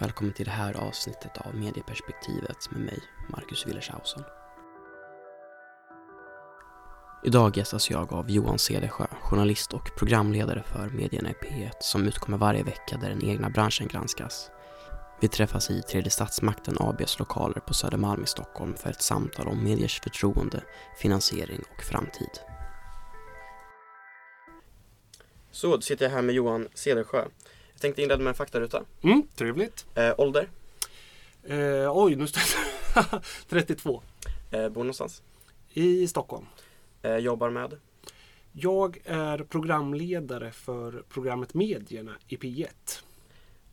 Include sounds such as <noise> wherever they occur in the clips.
Välkommen till det här avsnittet av Medieperspektivet med mig, Marcus Willershausen. Idag gästas jag av Johan Cedersjö, journalist och programledare för Medierna i P1 som utkommer varje vecka där den egna branschen granskas. Vi träffas i Tredje Statsmakten ABs lokaler på Södermalm i Stockholm för ett samtal om mediers förtroende, finansiering och framtid. Så, då sitter jag här med Johan Cedersjö. Tänkte inleda med en faktaruta. Mm, trevligt. Eh, ålder? Eh, oj, nu står det 32. Eh, bor någonstans? I Stockholm. Eh, jobbar med? Jag är programledare för programmet Medierna i P1.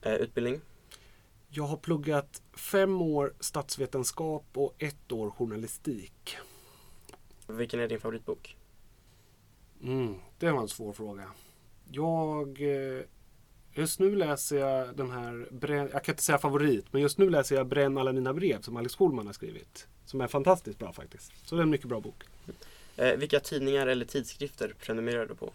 Eh, utbildning? Jag har pluggat fem år statsvetenskap och ett år journalistik. Vilken är din favoritbok? Mm, det var en svår fråga. Jag... Just nu läser jag den här, jag kan inte säga favorit, men just nu läser jag Bränn alla mina brev som Alex Schulman har skrivit. Som är fantastiskt bra faktiskt. Så det är en mycket bra bok. Eh, vilka tidningar eller tidskrifter prenumererar du på?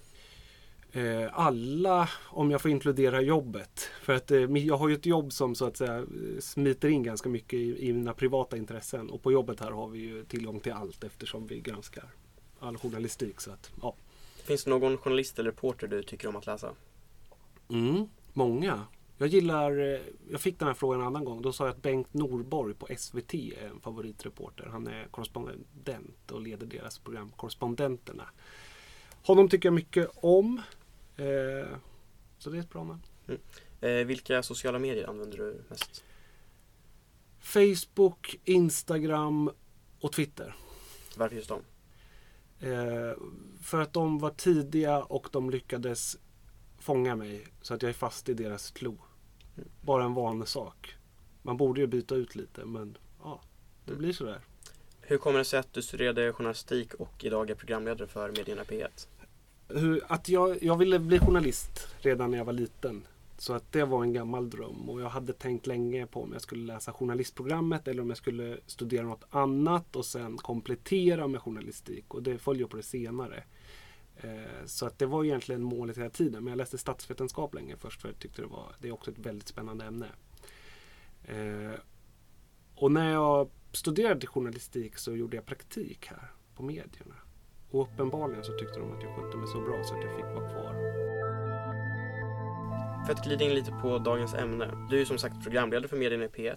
Eh, alla, om jag får inkludera jobbet. För att eh, jag har ju ett jobb som så att säga eh, smiter in ganska mycket i, i mina privata intressen. Och på jobbet här har vi ju tillgång till allt eftersom vi granskar all journalistik. Så att, ja. Finns det någon journalist eller reporter du tycker om att läsa? Mm, många. Jag gillar, eh, jag fick den här frågan en annan gång. Då sa jag att Bengt Norborg på SVT är en favoritreporter. Han är korrespondent och leder deras program Korrespondenterna. Honom tycker jag mycket om. Eh, så det är ett bra namn. Eh, vilka sociala medier använder du mest? Facebook, Instagram och Twitter. Varför just dem? Eh, för att de var tidiga och de lyckades fånga mig så att jag är fast i deras klo. Bara en vanesak. Man borde ju byta ut lite men ja, det blir sådär. Hur kommer det sig att du studerade journalistik och idag är programledare för Medierna P1? Hur, att jag, jag ville bli journalist redan när jag var liten. Så att det var en gammal dröm och jag hade tänkt länge på om jag skulle läsa journalistprogrammet eller om jag skulle studera något annat och sen komplettera med journalistik och det följer på det senare. Eh, så att det var egentligen målet hela tiden men jag läste statsvetenskap länge först för jag tyckte det var det är också ett väldigt spännande ämne. Eh, och när jag studerade journalistik så gjorde jag praktik här på medierna. Och uppenbarligen så tyckte de att jag skötte mig så bra så att jag fick vara kvar. För att glida in lite på dagens ämne. Du är ju som sagt programledare för Medierna i P1.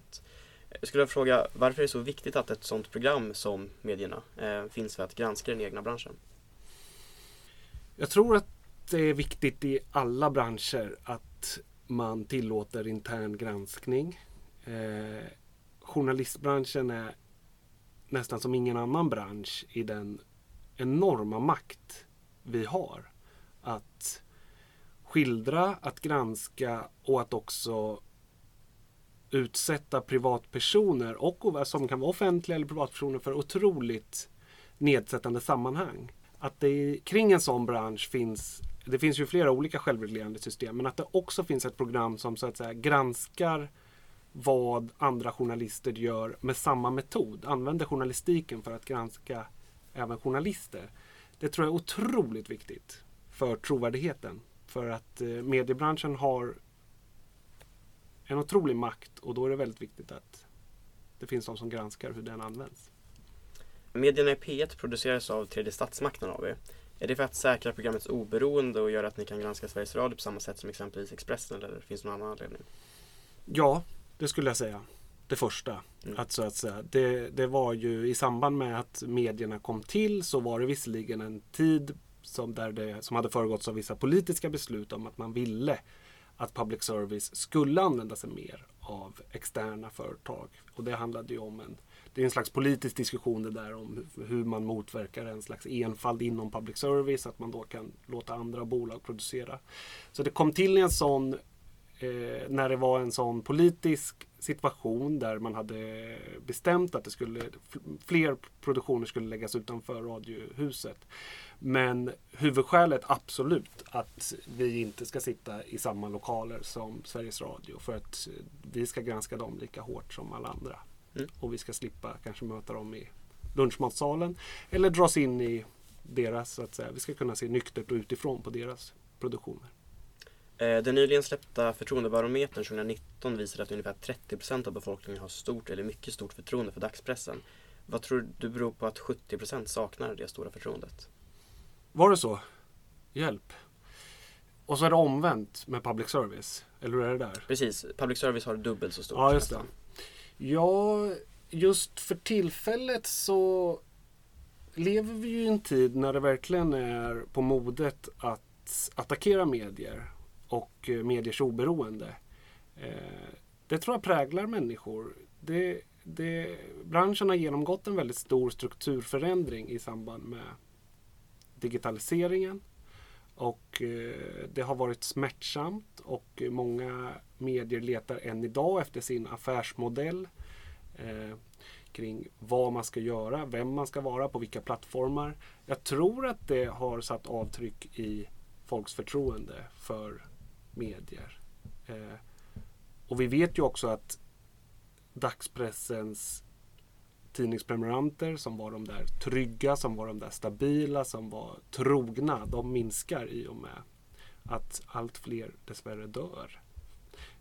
Jag skulle vilja fråga varför är det så viktigt att ett sådant program som Medierna eh, finns för att granska den egna branschen? Jag tror att det är viktigt i alla branscher att man tillåter intern granskning. Eh, journalistbranschen är nästan som ingen annan bransch i den enorma makt vi har. Att skildra, att granska och att också utsätta privatpersoner och som kan vara offentliga eller privatpersoner för otroligt nedsättande sammanhang. Att det kring en sån bransch finns, det finns ju flera olika självreglerande system, men att det också finns ett program som så att säga granskar vad andra journalister gör med samma metod. Använder journalistiken för att granska även journalister. Det tror jag är otroligt viktigt för trovärdigheten. För att eh, mediebranschen har en otrolig makt och då är det väldigt viktigt att det finns de som granskar hur den används. Medierna i P1 produceras av Tredje Statsmakten AB. Är det för att säkra programmets oberoende och göra att ni kan granska Sveriges Radio på samma sätt som exempelvis Expressen eller finns det någon annan anledning? Ja, det skulle jag säga. Det första. Mm. Att så att säga, det, det var ju i samband med att medierna kom till så var det visserligen en tid som, där det, som hade föregåtts av vissa politiska beslut om att man ville att public service skulle använda sig mer av externa företag. Och det handlade ju om en, det är en slags politisk diskussion det där om hur- man motverkar en slags enfald inom public service, att man då kan låta andra bolag producera. Så det kom till en sån eh, när det var en sån politisk situation där man hade bestämt att det skulle, fler produktioner skulle läggas utanför Radiohuset. Men huvudskälet absolut att vi inte ska sitta i samma lokaler som Sveriges Radio för att vi ska granska dem lika hårt som alla andra. Mm. Och vi ska slippa kanske möta dem i lunchmatsalen eller dras in i deras, så att säga, vi ska kunna se nyktert och utifrån på deras produktioner. Eh, den nyligen släppta förtroendebarometern 2019 visar att ungefär 30% av befolkningen har stort eller mycket stort förtroende för dagspressen. Vad tror du beror på att 70% saknar det stora förtroendet? Var det så? Hjälp. Och så är det omvänt med public service. Eller hur är det där? Precis, public service har dubbelt så stort. Ja, just det. Ja, just för tillfället så lever vi ju i en tid när det verkligen är på modet att attackera medier och eh, mediers oberoende. Eh, det tror jag präglar människor. Det, det, branschen har genomgått en väldigt stor strukturförändring i samband med digitaliseringen. Och eh, det har varit smärtsamt och många medier letar än idag efter sin affärsmodell eh, kring vad man ska göra, vem man ska vara, på vilka plattformar. Jag tror att det har satt avtryck i folks förtroende för medier. Eh, och vi vet ju också att dagspressens tidningsprenumeranter som var de där trygga, som var de där stabila, som var trogna, de minskar i och med att allt fler dessvärre dör.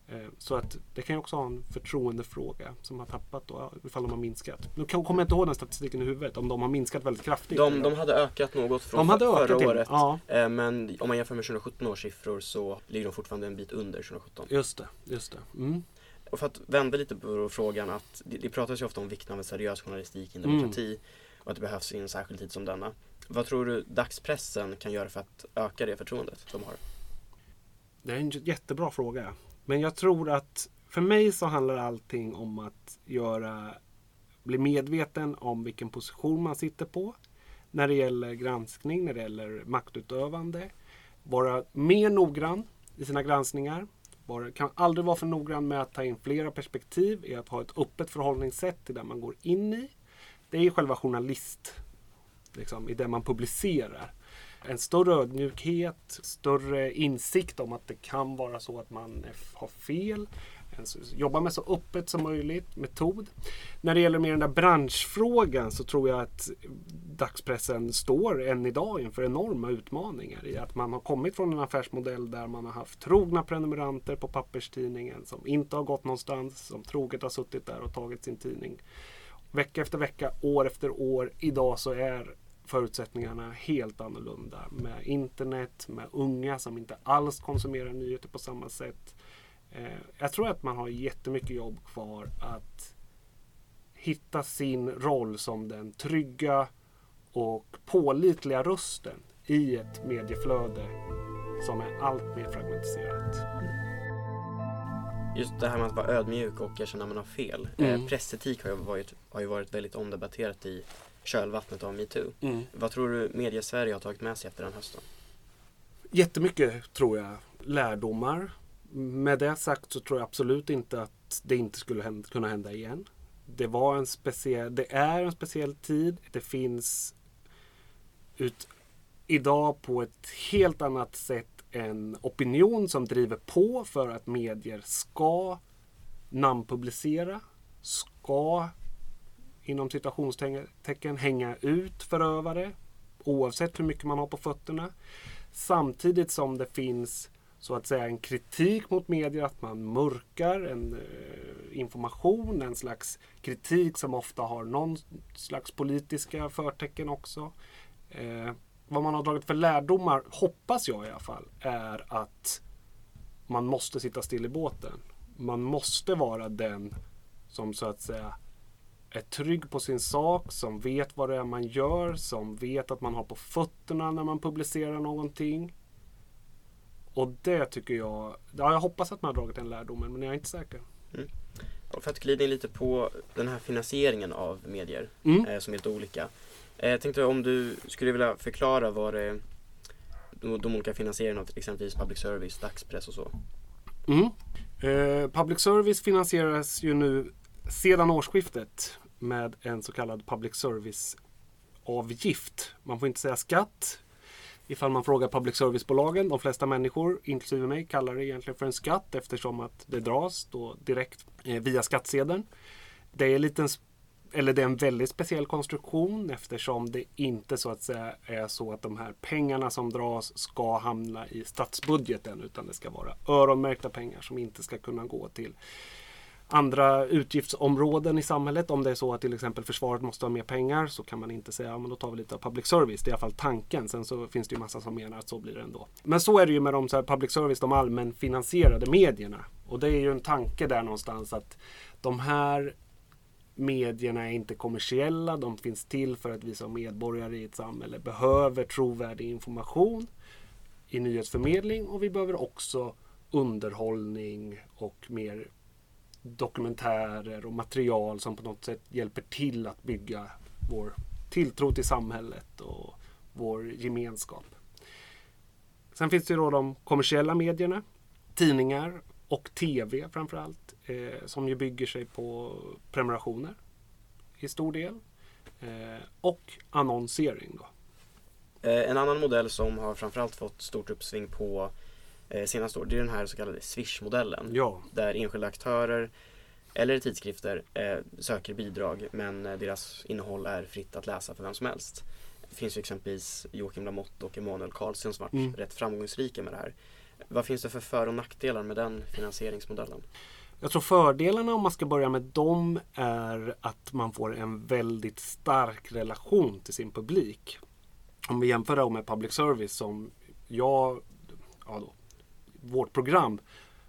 Eh, så att det kan ju också ha en förtroendefråga som har tappat då, ifall de har minskat. Nu kommer jag inte ihåg den statistiken i huvudet, om de har minskat väldigt kraftigt. De, de hade ökat något från de hade förra ökat året. Ja. Eh, men om man jämför med 2017 års siffror så ligger de fortfarande en bit under 2017. Just det, just det. Mm. Och för att vända lite på frågan att det, det pratas ju ofta om vikten av en seriös journalistik i en demokrati mm. och att det behövs i en särskild tid som denna. Vad tror du dagspressen kan göra för att öka det förtroendet de har? Det är en jättebra fråga. Men jag tror att för mig så handlar allting om att göra, bli medveten om vilken position man sitter på. När det gäller granskning, när det gäller maktutövande. Vara mer noggrann i sina granskningar. Bara, kan aldrig vara för noggrann med att ta in flera perspektiv, är att ha ett öppet förhållningssätt till det man går in i. Det är ju själva journalist, liksom, i det man publicerar. En större ödmjukhet, större insikt om att det kan vara så att man har fel. Jobba med så öppet som möjligt, metod. När det gäller mer den där branschfrågan så tror jag att dagspressen står än idag inför enorma utmaningar i att man har kommit från en affärsmodell där man har haft trogna prenumeranter på papperstidningen som inte har gått någonstans, som troget har suttit där och tagit sin tidning vecka efter vecka, år efter år. Idag så är förutsättningarna helt annorlunda med internet, med unga som inte alls konsumerar nyheter på samma sätt. Eh, jag tror att man har jättemycket jobb kvar att hitta sin roll som den trygga och pålitliga rösten i ett medieflöde som är allt mer fragmentiserat. Just det här med att vara ödmjuk och erkänna att man har fel. Mm. Eh, pressetik har ju, varit, har ju varit väldigt omdebatterat i kölvattnet av metoo. Mm. Vad tror du media Sverige har tagit med sig efter den hösten? Jättemycket tror jag. Lärdomar. Med det sagt så tror jag absolut inte att det inte skulle hända, kunna hända igen. Det var en speciell, det är en speciell tid. Det finns ut idag på ett helt annat sätt en opinion som driver på för att medier ska namnpublicera, ska inom citationstecken hänga ut förövare oavsett hur mycket man har på fötterna. Samtidigt som det finns så att säga en kritik mot medier, att man mörkar en eh, information, en slags kritik som ofta har någon slags politiska förtecken också. Eh, vad man har dragit för lärdomar, hoppas jag i alla fall, är att man måste sitta still i båten. Man måste vara den som så att säga är trygg på sin sak, som vet vad det är man gör, som vet att man har på fötterna när man publicerar någonting. Och det tycker jag, ja, jag hoppas att man har dragit den lärdomen men jag är inte säker. Mm. För att glida in lite på den här finansieringen av medier mm. eh, som är helt olika. Eh, jag tänkte om du skulle vilja förklara vad det de, de olika finansieringarna av exempelvis public service, dagspress och så. Mm. Eh, public service finansieras ju nu sedan årsskiftet med en så kallad public service avgift. Man får inte säga skatt ifall man frågar public service-bolagen. De flesta människor, inklusive mig, kallar det egentligen för en skatt eftersom att det dras då direkt eh, via skattsedeln. Det är lite eller det är en väldigt speciell konstruktion eftersom det inte så att säga är så att de här pengarna som dras ska hamna i statsbudgeten utan det ska vara öronmärkta pengar som inte ska kunna gå till andra utgiftsområden i samhället. Om det är så att till exempel försvaret måste ha mer pengar så kan man inte säga ja, men då tar vi lite av public service. Det är i alla fall tanken. Sen så finns det ju massa som menar att så blir det ändå. Men så är det ju med de så här public service, de allmänfinansierade medierna. Och det är ju en tanke där någonstans att de här medierna är inte kommersiella. De finns till för att vi som medborgare i ett samhälle behöver trovärdig information i nyhetsförmedling och vi behöver också underhållning och mer dokumentärer och material som på något sätt hjälper till att bygga vår tilltro till samhället och vår gemenskap. Sen finns det ju då de kommersiella medierna, tidningar och tv framförallt, eh, som ju bygger sig på prenumerationer i stor del. Eh, och annonsering. Då. Eh, en annan modell som har framförallt fått stort uppsving på eh, senaste år, det är den här så kallade Swish-modellen. Ja. Där enskilda aktörer eller tidskrifter eh, söker bidrag men eh, deras innehåll är fritt att läsa för vem som helst. Det finns ju exempelvis Joakim Lamotte och Emanuel Karlsson som varit mm. rätt framgångsrika med det här. Vad finns det för för och nackdelar med den finansieringsmodellen? Jag tror fördelarna om man ska börja med dem är att man får en väldigt stark relation till sin publik. Om vi jämför det med public service som jag, ja då, vårt program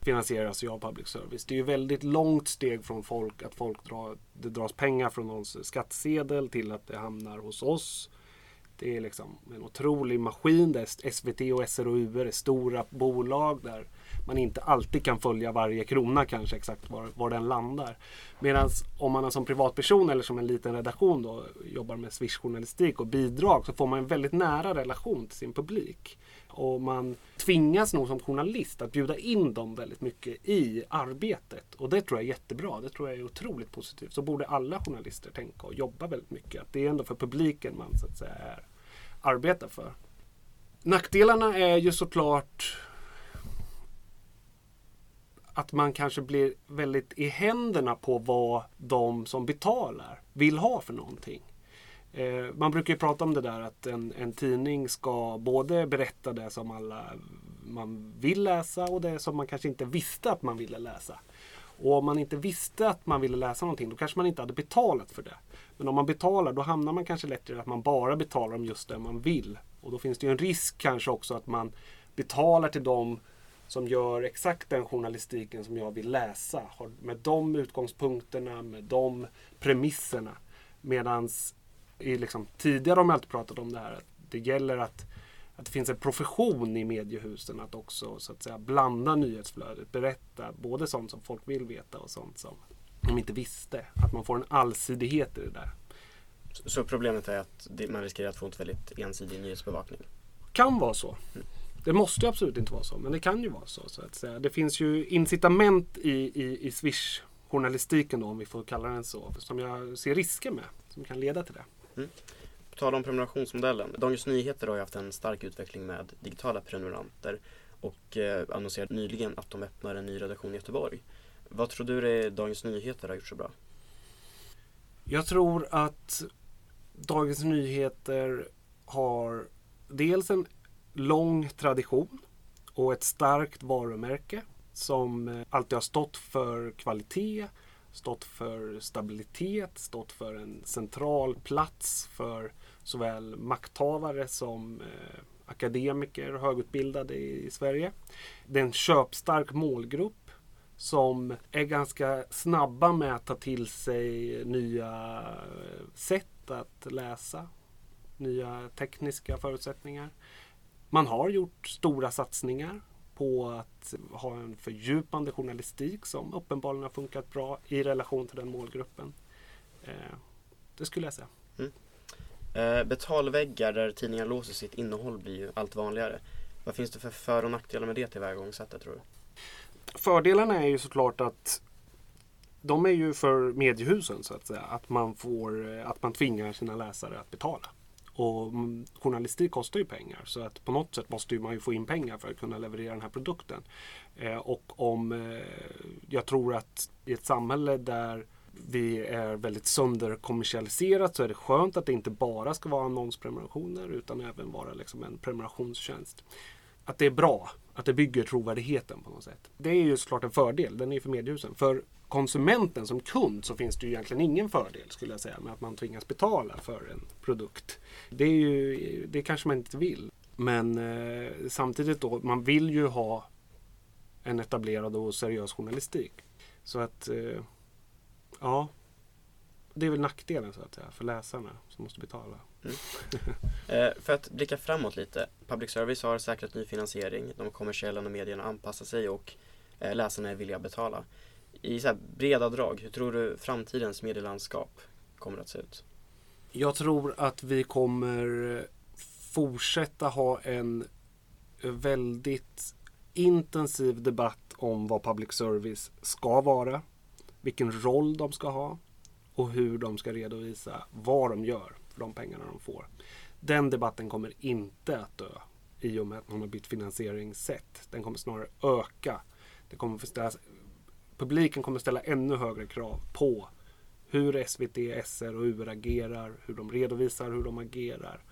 finansieras ju av public service. Det är ju väldigt långt steg från folk att folk drar, det dras pengar från någons skattsedel till att det hamnar hos oss. Det är liksom en otrolig maskin där SVT och SRO är stora bolag där man inte alltid kan följa varje krona kanske exakt var, var den landar. Medan om man som privatperson eller som en liten redaktion då jobbar med Swish-journalistik och bidrag så får man en väldigt nära relation till sin publik. Och man tvingas nog som journalist att bjuda in dem väldigt mycket i arbetet. Och det tror jag är jättebra. Det tror jag är otroligt positivt. Så borde alla journalister tänka och jobba väldigt mycket. Att det är ändå för publiken man så att säga är, arbetar för. Nackdelarna är ju såklart att man kanske blir väldigt i händerna på vad de som betalar vill ha för någonting. Eh, man brukar ju prata om det där att en, en, tidning ska både berätta det som alla man vill läsa och det som man kanske inte visste att man ville läsa. Och om man inte visste att man ville läsa någonting då kanske man inte hade betalat för det. Men om man betalar då hamnar man kanske lätt i att man bara betalar om just det man vill. Och då finns det ju en risk kanske också att man betalar till dem som gör exakt den journalistiken som jag vill läsa. Med de utgångspunkterna, med de premisserna. Medans i liksom, tidigare har man alltid pratat om det här. Att det gäller att, att det finns en profession i mediehusen att också så att säga blanda nyhetsflödet. Berätta både sånt som folk vill veta och sånt som de inte visste. Att man får en allsidighet i det där. Så problemet är att man riskerar att få en väldigt ensidig nyhetsbevakning? Kan vara så. Mm. Det måste absolut inte vara så, men det kan ju vara så. så att säga. Det finns ju incitament i, i, i Swish-journalistiken, om vi får kalla den så, som jag ser risker med, som kan leda till det. Mm. På tal om prenumerationsmodellen. Dagens Nyheter har ju haft en stark utveckling med digitala prenumeranter och eh, annonserade nyligen att de öppnar en ny redaktion i Göteborg. Vad tror du det Dagens Nyheter har gjort så bra? Jag tror att Dagens Nyheter har dels en lång tradition och ett starkt varumärke som eh, alltid har stått för kvalitet, stått för stabilitet, stått för en central plats för såväl makthavare som eh, akademiker och högutbildade i, i Sverige. Det är en köpstark målgrupp som är ganska snabba med att ta till sig nya eh, sätt att läsa, nya tekniska förutsättningar. Man har gjort stora satsningar på att ha en fördjupande journalistik som uppenbarligen har funkat bra i relation till den målgruppen. Eh, det skulle jag säga. Mm. Eh, betalväggar där tidningar låser sitt innehåll blir ju allt vanligare. Vad finns det för för och nackdelar med det tillvägagångssättet tror du? Fördelarna är ju såklart att de är ju för mediehusen så att säga. Att man, får, att man tvingar sina läsare att betala. Och mm, journalistik kostar ju pengar så att på något sätt måste man ju få in pengar för att kunna leverera den här produkten. Eh, och om eh, jag tror att i ett samhälle där vi är väldigt sönderkommersialiserat så är det skönt att det inte bara ska vara annonsprenumerationer utan även vara liksom en prenumerationstjänst. Att det är bra, att det bygger trovärdigheten på något sätt. Det är ju såklart en fördel, den är för mediehusen. För konsumenten som kund så finns det ju egentligen ingen fördel skulle jag säga med att man tvingas betala för en produkt. Det, är ju, det kanske man inte vill. Men eh, samtidigt då, man vill ju ha en etablerad och seriös journalistik. Så att, eh, ja. Det är väl nackdelen så att säga för läsarna som måste betala. Mm. <laughs> eh, för att blicka framåt lite. Public service har säkrat ny finansiering. De kommersiella medierna anpassar sig och eh, läsarna är villiga att betala. I så breda drag, hur tror du framtidens medielandskap kommer att se ut? Jag tror att vi kommer fortsätta ha en väldigt intensiv debatt om vad public service ska vara, vilken roll de ska ha och hur de ska redovisa vad de gör för de pengarna de får. Den debatten kommer inte att dö i och med att man har bytt finansieringssätt. Den kommer snarare öka. Det kommer publiken kommer ställa ännu högre krav på hur SVT, SR och UR agerar, hur de redovisar, hur de agerar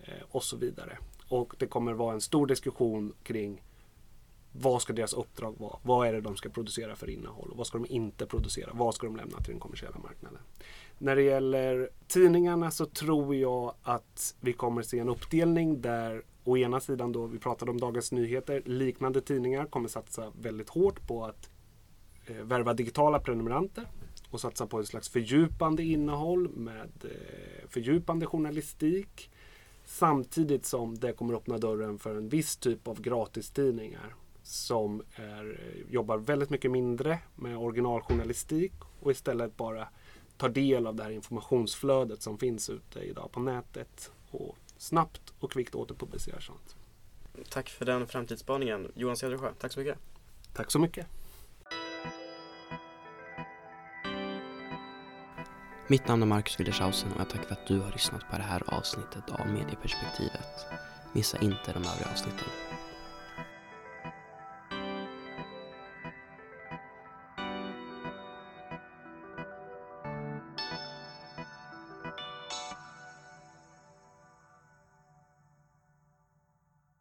eh, och så vidare. Och det kommer vara en stor diskussion kring vad ska deras uppdrag vara? Vad är det de ska producera för innehåll? Och vad ska de inte producera? Vad ska de lämna till den kommersiella marknaden? När det gäller tidningarna så tror jag att vi kommer se en uppdelning där å ena sidan då vi pratade om Dagens Nyheter, liknande tidningar kommer satsa väldigt hårt på att värva digitala prenumeranter och satsa på ett slags fördjupande innehåll med eh, fördjupande journalistik. Samtidigt som det kommer öppna dörren för en viss typ av gratistidningar som är, jobbar väldigt mycket mindre med originaljournalistik och istället bara tar del av det här informationsflödet som finns ute idag på nätet och snabbt och kvickt återpublicerar sånt. Tack för den framtidsspaningen Johan Cedersjö. Tack så mycket. Tack så mycket. Mitt namn är Marcus Wildershausen och jag tackar för att du har lyssnat på det här avsnittet av Medieperspektivet. Missa inte de övriga avsnitten.